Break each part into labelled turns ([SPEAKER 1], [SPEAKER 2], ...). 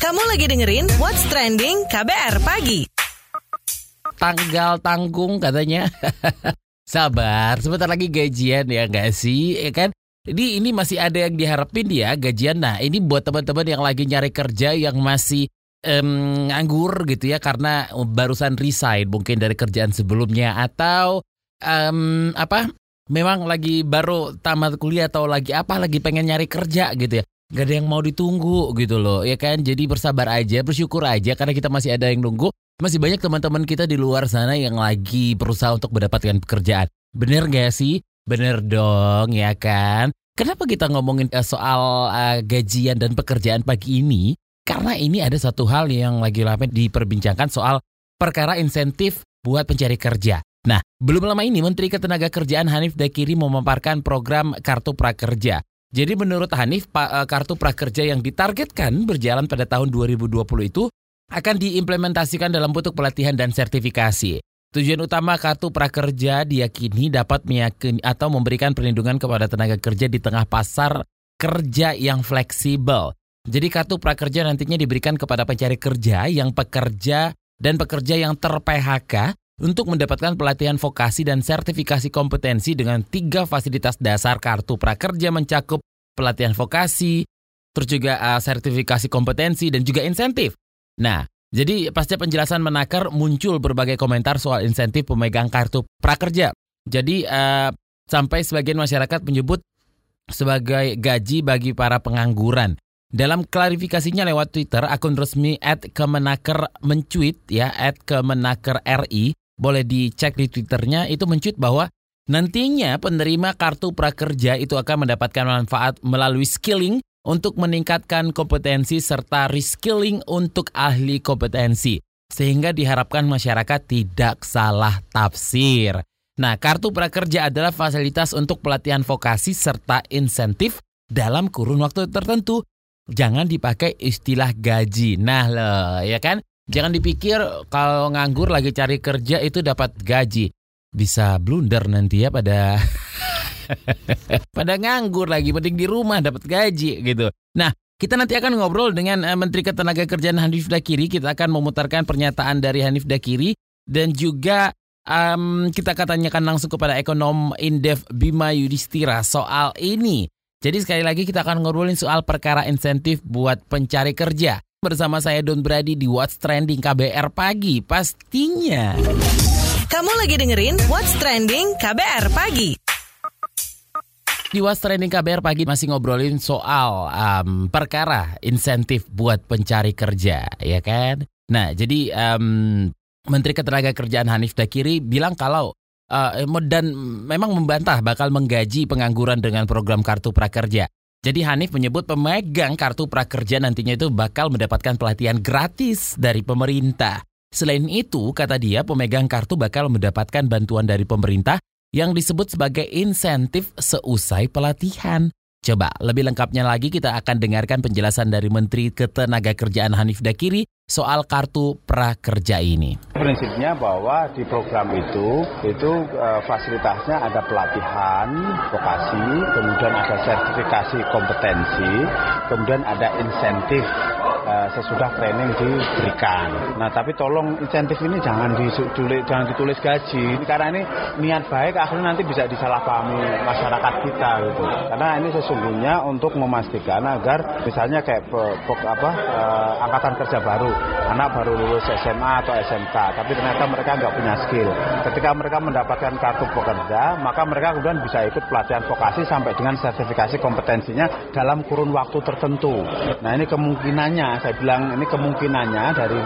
[SPEAKER 1] Kamu lagi dengerin What's Trending KBR Pagi.
[SPEAKER 2] tanggal tanggung katanya. Sabar, sebentar lagi gajian ya nggak sih? Ya kan? Ini ini masih ada yang diharapin ya gajian. Nah, ini buat teman-teman yang lagi nyari kerja yang masih em, nganggur gitu ya karena barusan resign mungkin dari kerjaan sebelumnya atau em, apa? Memang lagi baru tamat kuliah atau lagi apa lagi pengen nyari kerja gitu ya. Gak ada yang mau ditunggu gitu loh ya kan. Jadi bersabar aja, bersyukur aja karena kita masih ada yang nunggu. Masih banyak teman-teman kita di luar sana yang lagi berusaha untuk mendapatkan pekerjaan. Bener gak sih? Bener dong ya kan? Kenapa kita ngomongin eh, soal eh, gajian dan pekerjaan pagi ini? Karena ini ada satu hal yang lagi ramai diperbincangkan soal perkara insentif buat pencari kerja. Nah, belum lama ini Menteri Ketenagakerjaan Hanif Dakiri memaparkan program Kartu Prakerja. Jadi menurut Hanif, eh, Kartu Prakerja yang ditargetkan berjalan pada tahun 2020 itu akan diimplementasikan dalam bentuk pelatihan dan sertifikasi. Tujuan utama kartu prakerja diyakini dapat meyakini atau memberikan perlindungan kepada tenaga kerja di tengah pasar kerja yang fleksibel. Jadi kartu prakerja nantinya diberikan kepada pencari kerja yang pekerja dan pekerja yang ter-PHK untuk mendapatkan pelatihan vokasi dan sertifikasi kompetensi dengan tiga fasilitas dasar kartu prakerja mencakup pelatihan vokasi, terus juga uh, sertifikasi kompetensi dan juga insentif. Nah, jadi pasca penjelasan menakar muncul berbagai komentar soal insentif pemegang kartu prakerja. Jadi eh, sampai sebagian masyarakat menyebut sebagai gaji bagi para pengangguran. Dalam klarifikasinya lewat Twitter, akun resmi @kemenaker mencuit ya @kemenaker RI boleh dicek di Twitternya itu mencuit bahwa nantinya penerima kartu prakerja itu akan mendapatkan manfaat melalui skilling untuk meningkatkan kompetensi serta reskilling untuk ahli kompetensi. Sehingga diharapkan masyarakat tidak salah tafsir. Nah, kartu prakerja adalah fasilitas untuk pelatihan vokasi serta insentif dalam kurun waktu tertentu. Jangan dipakai istilah gaji. Nah, loh, ya kan? Jangan dipikir kalau nganggur lagi cari kerja itu dapat gaji. Bisa blunder nanti ya pada pada nganggur lagi, penting di rumah dapat gaji gitu. Nah, kita nanti akan ngobrol dengan eh, Menteri Ketenagakerjaan Hanif Dakiri. Kita akan memutarkan pernyataan dari Hanif Dakiri dan juga em, kita akan tanyakan langsung kepada ekonom Indef Bima Yudhistira soal ini. Jadi sekali lagi kita akan ngobrolin soal perkara insentif buat pencari kerja. Bersama saya Don Brady di What's Trending KBR Pagi pastinya.
[SPEAKER 1] Kamu lagi dengerin What's Trending KBR Pagi.
[SPEAKER 2] Di Was Trending KBR pagi masih ngobrolin soal um, perkara insentif buat pencari kerja, ya kan? Nah, jadi um, Menteri Ketenagakerjaan Hanif Dakiri bilang kalau uh, dan memang membantah bakal menggaji pengangguran dengan program kartu prakerja. Jadi Hanif menyebut pemegang kartu prakerja nantinya itu bakal mendapatkan pelatihan gratis dari pemerintah. Selain itu, kata dia, pemegang kartu bakal mendapatkan bantuan dari pemerintah yang disebut sebagai insentif seusai pelatihan. Coba lebih lengkapnya lagi kita akan dengarkan penjelasan dari Menteri Ketenagakerjaan Hanif Dakiri soal kartu prakerja ini.
[SPEAKER 3] Prinsipnya bahwa di program itu itu eh, fasilitasnya ada pelatihan vokasi, kemudian ada sertifikasi kompetensi, kemudian ada insentif eh, sesudah training diberikan. Nah, tapi tolong insentif ini jangan ditulis jangan ditulis gaji karena ini niat baik akhirnya nanti bisa disalahpahami masyarakat kita gitu. Karena ini sesungguhnya untuk memastikan agar misalnya kayak pe- pe- apa eh, angkatan kerja baru anak baru lulus SMA atau SMK, tapi ternyata mereka nggak punya skill. Ketika mereka mendapatkan kartu pekerja, maka mereka kemudian bisa ikut pelatihan vokasi sampai dengan sertifikasi kompetensinya dalam kurun waktu tertentu. Nah ini kemungkinannya, saya bilang ini kemungkinannya dari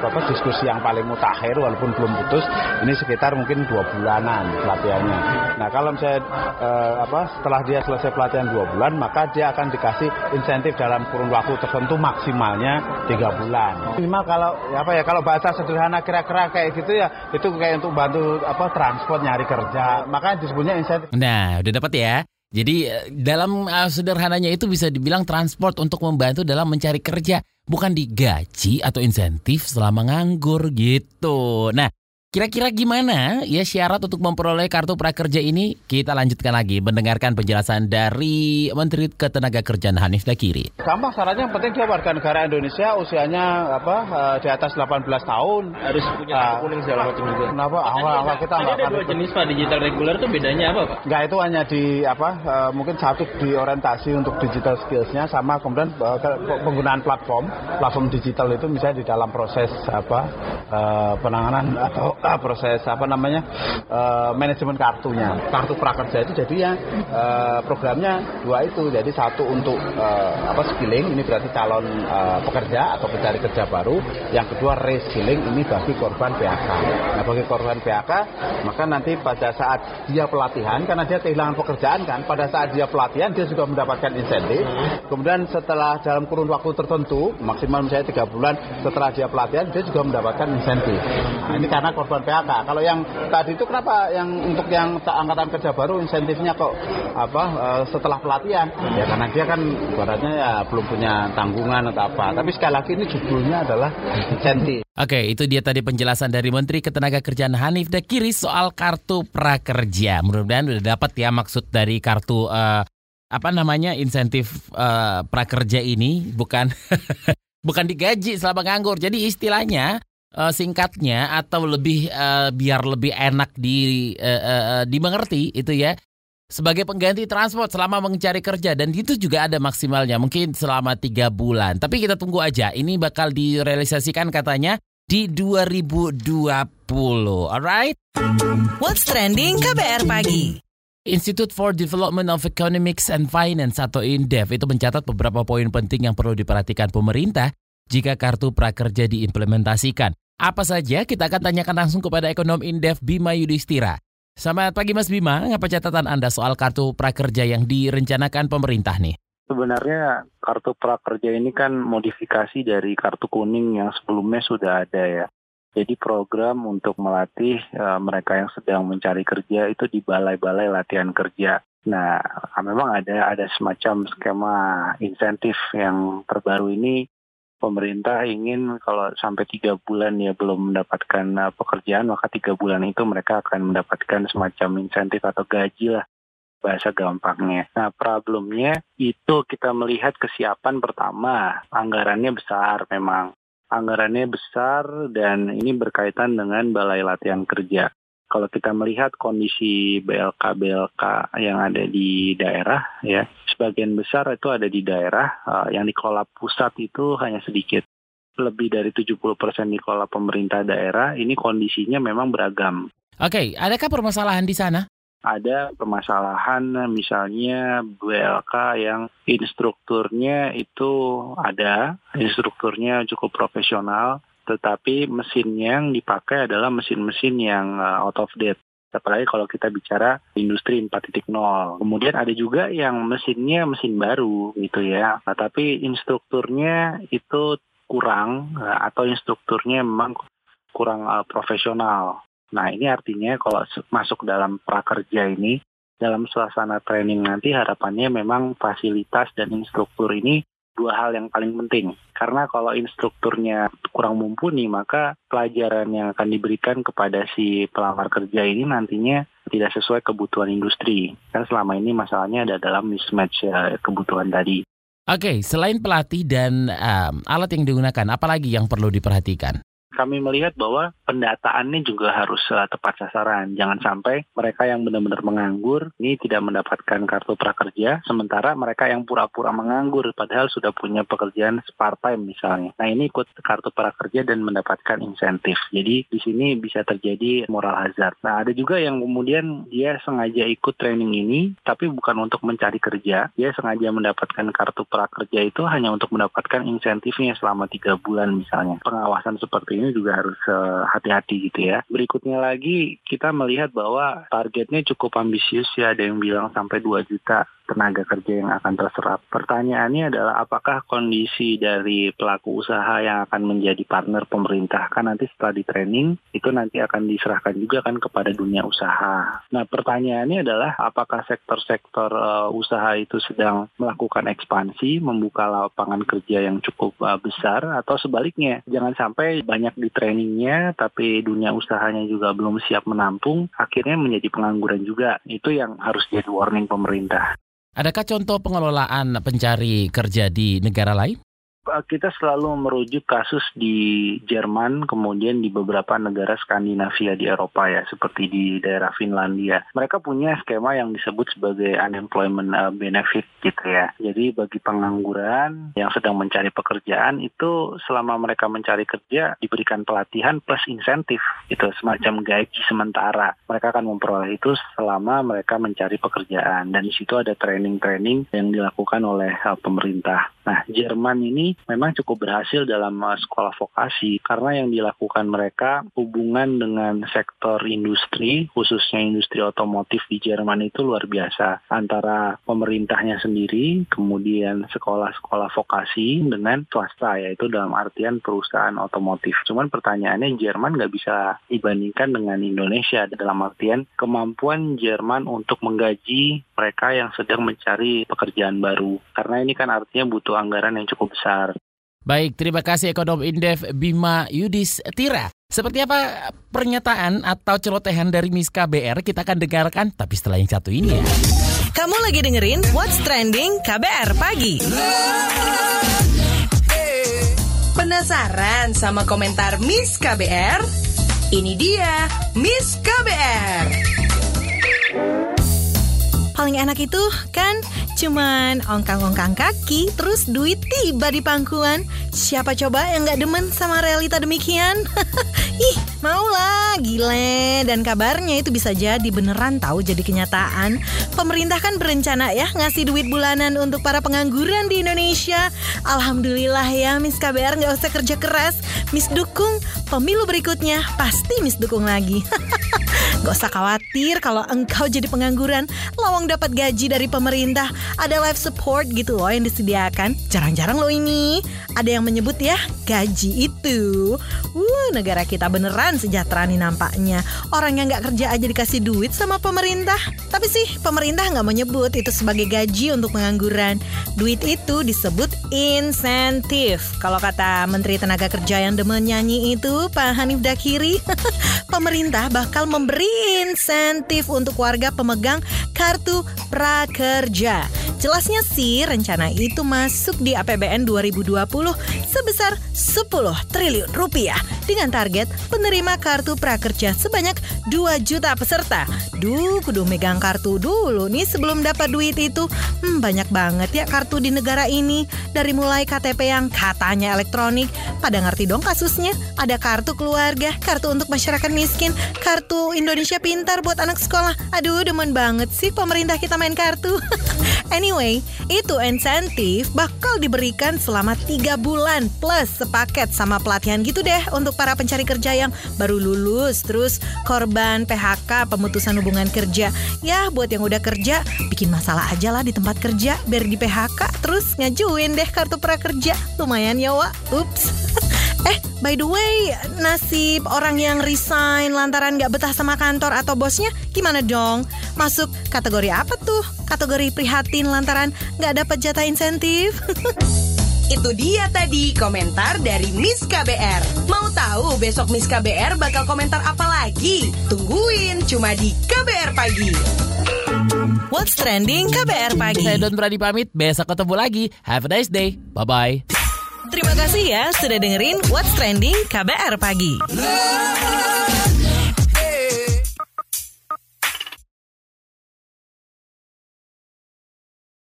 [SPEAKER 3] apa, diskusi yang paling mutakhir walaupun belum putus, ini sekitar mungkin dua bulanan pelatihannya. Nah kalau misalnya eh, apa setelah dia selesai pelatihan dua bulan, maka dia akan dikasih insentif dalam kurun waktu tertentu maksimalnya tiga bulan. Minimal kalau ya apa ya kalau bahasa sederhana kira-kira kayak gitu ya itu kayak untuk bantu apa transport nyari kerja. Makanya disebutnya insentif.
[SPEAKER 2] Nah, udah dapat ya. Jadi eh, dalam eh, sederhananya itu bisa dibilang transport untuk membantu dalam mencari kerja, bukan digaji atau insentif selama nganggur gitu. Nah, Kira-kira gimana ya syarat untuk memperoleh kartu prakerja ini? Kita lanjutkan lagi mendengarkan penjelasan dari Menteri Ketenagakerjaan Hanif Dakiri.
[SPEAKER 3] Gampang syaratnya yang penting dia warga negara Indonesia usianya apa eh, di atas 18 tahun.
[SPEAKER 4] harus punya kartu kuning segala macam juga.
[SPEAKER 3] Kenapa awal awal kita nggak
[SPEAKER 4] ada dua jenis pak digital reguler itu bedanya apa pak?
[SPEAKER 3] Enggak itu hanya di apa eh, mungkin satu di orientasi untuk digital skillsnya sama kemudian ke- penggunaan platform platform digital itu misalnya di dalam proses apa eh, penanganan atau eh, proses apa namanya eh, manajemen kartunya. Kartu prakerja itu jadi ya eh, programnya dua itu. Jadi satu untuk eh, apa skilling ini berarti calon eh, pekerja atau pencari kerja baru. Yang kedua reskilling ini bagi korban PHK nah bagi korban PHK maka nanti pada saat dia pelatihan karena dia kehilangan pekerjaan kan pada saat dia pelatihan dia juga mendapatkan insentif. Kemudian setelah dalam kurun waktu tertentu maksimal misalnya tiga bulan setelah dia pelatihan dia juga mendapatkan insentif. Nah, ini karena korban PHK kalau yang tadi itu kenapa yang untuk yang ta- angkatan kerja baru insentifnya kok apa eh, setelah pelatihan? Ya karena dia kan ibaratnya ya belum punya tanggungan atau apa. Tapi sekali lagi ini judulnya adalah insentif.
[SPEAKER 2] Oke, itu dia tadi penjelasan dari Menteri Ketenagakerjaan Hanif Dakiri soal kartu prakerja. Mudah-mudahan udah dapat ya maksud dari kartu eh, apa namanya insentif eh, prakerja ini. Bukan bukan digaji selama nganggur. Jadi istilahnya eh, singkatnya atau lebih eh, biar lebih enak di eh, eh, dimengerti itu ya sebagai pengganti transport selama mencari kerja dan itu juga ada maksimalnya mungkin selama tiga bulan. Tapi kita tunggu aja. Ini bakal direalisasikan katanya di 2020. Alright?
[SPEAKER 1] What's trending KBR pagi.
[SPEAKER 2] Institute for Development of Economics and Finance atau INDEF itu mencatat beberapa poin penting yang perlu diperhatikan pemerintah jika kartu prakerja diimplementasikan. Apa saja kita akan tanyakan langsung kepada ekonom INDEF Bima Yudhistira. Selamat pagi Mas Bima, apa catatan Anda soal kartu prakerja yang direncanakan pemerintah nih?
[SPEAKER 5] Sebenarnya kartu prakerja ini kan modifikasi dari kartu kuning yang sebelumnya sudah ada ya. Jadi program untuk melatih eh, mereka yang sedang mencari kerja itu di balai-balai latihan kerja. Nah, memang ada ada semacam skema insentif yang terbaru ini pemerintah ingin kalau sampai tiga bulan ya belum mendapatkan eh, pekerjaan maka tiga bulan itu mereka akan mendapatkan semacam insentif atau gaji lah bahasa gampangnya. Nah, problemnya itu kita melihat kesiapan pertama, anggarannya besar memang. Anggarannya besar dan ini berkaitan dengan balai latihan kerja. Kalau kita melihat kondisi BLK-BLK yang ada di daerah, ya sebagian besar itu ada di daerah, eh, yang dikelola pusat itu hanya sedikit. Lebih dari 70% dikelola pemerintah daerah, ini kondisinya memang beragam
[SPEAKER 2] Oke, adakah permasalahan di sana?
[SPEAKER 5] ada permasalahan misalnya BLK yang instrukturnya itu ada, instrukturnya cukup profesional, tetapi mesin yang dipakai adalah mesin-mesin yang uh, out of date. Apalagi kalau kita bicara industri 4.0. Kemudian ada juga yang mesinnya mesin baru gitu ya. Nah, tapi instrukturnya itu kurang uh, atau instrukturnya memang kurang uh, profesional. Nah, ini artinya kalau masuk dalam prakerja ini, dalam suasana training nanti harapannya memang fasilitas dan instruktur ini dua hal yang paling penting. Karena kalau instrukturnya kurang mumpuni, maka pelajaran yang akan diberikan kepada si pelamar kerja ini nantinya tidak sesuai kebutuhan industri. Kan selama ini masalahnya ada dalam mismatch eh, kebutuhan tadi.
[SPEAKER 2] Oke, selain pelatih dan um, alat yang digunakan, apalagi yang perlu diperhatikan?
[SPEAKER 5] Kami melihat bahwa pendataannya juga harus uh, tepat sasaran. Jangan sampai mereka yang benar-benar menganggur ini tidak mendapatkan kartu prakerja, sementara mereka yang pura-pura menganggur padahal sudah punya pekerjaan part time misalnya. Nah ini ikut kartu prakerja dan mendapatkan insentif. Jadi di sini bisa terjadi moral hazard. Nah ada juga yang kemudian dia sengaja ikut training ini, tapi bukan untuk mencari kerja. Dia sengaja mendapatkan kartu prakerja itu hanya untuk mendapatkan insentifnya selama tiga bulan misalnya. Pengawasan seperti ini juga harus eh, hati-hati gitu ya. Berikutnya lagi kita melihat bahwa targetnya cukup ambisius ya. Ada yang bilang sampai 2 juta tenaga kerja yang akan terserap. Pertanyaannya adalah apakah kondisi dari pelaku usaha yang akan menjadi partner pemerintah kan nanti setelah di training itu nanti akan diserahkan juga kan kepada dunia usaha. Nah pertanyaannya adalah apakah sektor-sektor uh, usaha itu sedang melakukan ekspansi, membuka lapangan kerja yang cukup uh, besar atau sebaliknya jangan sampai banyak di trainingnya tapi dunia usahanya juga belum siap menampung akhirnya menjadi pengangguran juga. Itu yang harus jadi warning pemerintah.
[SPEAKER 2] Adakah contoh pengelolaan pencari kerja di negara lain?
[SPEAKER 5] Kita selalu merujuk kasus di Jerman, kemudian di beberapa negara Skandinavia di Eropa ya, seperti di daerah Finlandia. Mereka punya skema yang disebut sebagai unemployment uh, benefit gitu ya. Jadi bagi pengangguran yang sedang mencari pekerjaan itu selama mereka mencari kerja diberikan pelatihan plus insentif itu semacam gaji sementara. Mereka akan memperoleh itu selama mereka mencari pekerjaan dan di situ ada training-training yang dilakukan oleh uh, pemerintah. Nah, Jerman ini memang cukup berhasil dalam uh, sekolah vokasi karena yang dilakukan mereka hubungan dengan sektor industri, khususnya industri otomotif di Jerman itu luar biasa. Antara pemerintahnya sendiri, kemudian sekolah-sekolah vokasi dengan swasta, yaitu dalam artian perusahaan otomotif. Cuman pertanyaannya Jerman nggak bisa dibandingkan dengan Indonesia dalam artian kemampuan Jerman untuk menggaji mereka yang sedang mencari pekerjaan baru. Karena ini kan artinya butuh butuh anggaran yang cukup besar.
[SPEAKER 2] Baik, terima kasih ekonom Indef Bima Yudis Tira. Seperti apa pernyataan atau celotehan dari Miss KBR kita akan dengarkan tapi setelah yang satu ini ya.
[SPEAKER 1] Kamu lagi dengerin What's Trending KBR Pagi.
[SPEAKER 6] Penasaran sama komentar Miss KBR? Ini dia Miss KBR.
[SPEAKER 1] Paling enak itu kan Cuman ongkang-ongkang kaki, terus duit tiba di pangkuan. Siapa coba yang gak demen sama realita demikian? Ih, maulah, gile. Dan kabarnya itu bisa jadi beneran tahu jadi kenyataan. Pemerintah kan berencana ya ngasih duit bulanan untuk para pengangguran di Indonesia. Alhamdulillah ya, Miss KBR gak usah kerja keras. Miss dukung, pemilu berikutnya pasti Miss dukung lagi. Gak usah khawatir kalau engkau jadi pengangguran, lawang dapat gaji dari pemerintah, ada life support gitu loh yang disediakan. Jarang-jarang loh ini. Ada yang menyebut ya, gaji itu. Uh, negara kita beneran sejahtera nih nampaknya. Orang yang gak kerja aja dikasih duit sama pemerintah. Tapi sih, pemerintah gak mau nyebut itu sebagai gaji untuk pengangguran. Duit itu disebut insentif. Kalau kata Menteri Tenaga Kerja yang demen nyanyi itu, Pak Hanif Dakiri, pemerintah bakal memberi insentif untuk warga pemegang kartu prakerja. Jelasnya sih rencana itu masuk di APBN 2020 sebesar 10 triliun rupiah dengan target penerima kartu prakerja sebanyak 2 juta peserta. Duh, kudu megang kartu dulu nih sebelum dapat duit itu. Hmm, banyak banget ya kartu di negara ini. Dari mulai KTP yang katanya elektronik, pada ngerti dong kasusnya. Ada kartu keluarga, kartu untuk masyarakat miskin, kartu Indonesia Pintar buat anak sekolah. Aduh, demen banget sih pemerintah kita main kartu. anyway, itu insentif bakal diberikan selama 3 bulan plus sepaket sama pelatihan gitu deh untuk para pencari kerja yang baru lulus, terus korban PHK, pemutusan hubungan kerja. Ya buat yang udah kerja, bikin masalah aja lah di tempat kerja biar di PHK terus ngajuin deh kartu prakerja. Lumayan ya Wak. Ups. Eh, by the way, nasib orang yang resign lantaran gak betah sama kantor atau bosnya gimana dong? Masuk kategori apa tuh? Kategori prihatin lantaran gak dapat jatah insentif?
[SPEAKER 6] Itu dia tadi komentar dari Miss KBR. Mau tahu besok Miss KBR bakal komentar apa lagi? Tungguin cuma di KBR Pagi.
[SPEAKER 1] What's Trending KBR Pagi.
[SPEAKER 2] Saya Don Brady pamit, besok ketemu lagi. Have a nice day. Bye-bye.
[SPEAKER 1] Terima kasih ya sudah dengerin What's Trending KBR Pagi.